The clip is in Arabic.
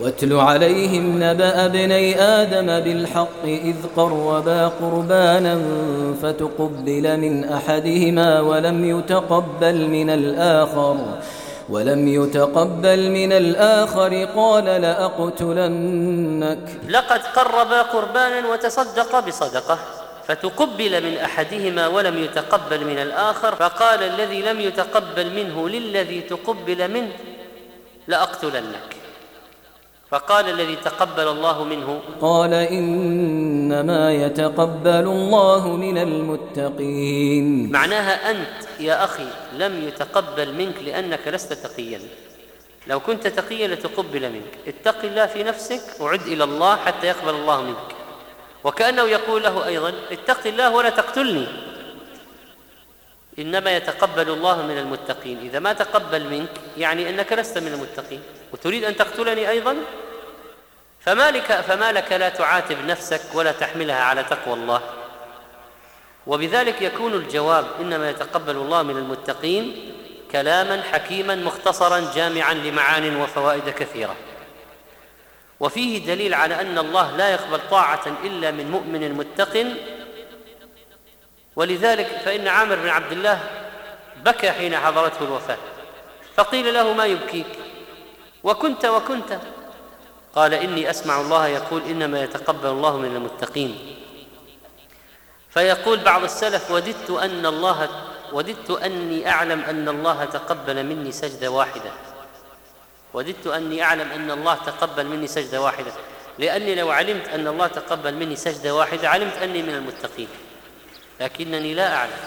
واتل عليهم نبأ ابني آدم بالحق إذ قربا قربانا فتقبل من أحدهما ولم يتقبل من الآخر ولم يتقبل من الآخر قال لأقتلنك. لقد قربا قربانا وتصدقا بصدقة فتقبل من أحدهما ولم يتقبل من الآخر فقال الذي لم يتقبل منه للذي تقبل منه لأقتلنك. فقال الذي تقبل الله منه قال إنما يتقبل الله من المتقين. معناها أنت يا أخي لم يتقبل منك لأنك لست تقيا. لو كنت تقيا لتقبل منك. اتق الله في نفسك وعد إلى الله حتى يقبل الله منك. وكأنه يقول له أيضا اتق الله ولا تقتلني. إنما يتقبل الله من المتقين. إذا ما تقبل منك يعني إنك لست من المتقين. وتريد أن تقتلني أيضا؟ فما لك فما لك لا تعاتب نفسك ولا تحملها على تقوى الله. وبذلك يكون الجواب إنما يتقبل الله من المتقين كلاما حكيما مختصرا جامعا لمعان وفوائد كثيرة. وفيه دليل على أن الله لا يقبل طاعة إلا من مؤمن متق ولذلك فإن عامر بن عبد الله بكى حين حضرته الوفاة فقيل له ما يبكيك؟ وكنت وكنت. قال إني أسمع الله يقول إنما يتقبل الله من المتقين. فيقول بعض السلف وددت أن الله وددت أني أعلم أن الله تقبل مني سجدة واحدة. وددت أني أعلم أن الله تقبل مني سجدة واحدة. لأني لو علمت أن الله تقبل مني سجدة واحدة علمت أني من المتقين. لكنني لا أعلم.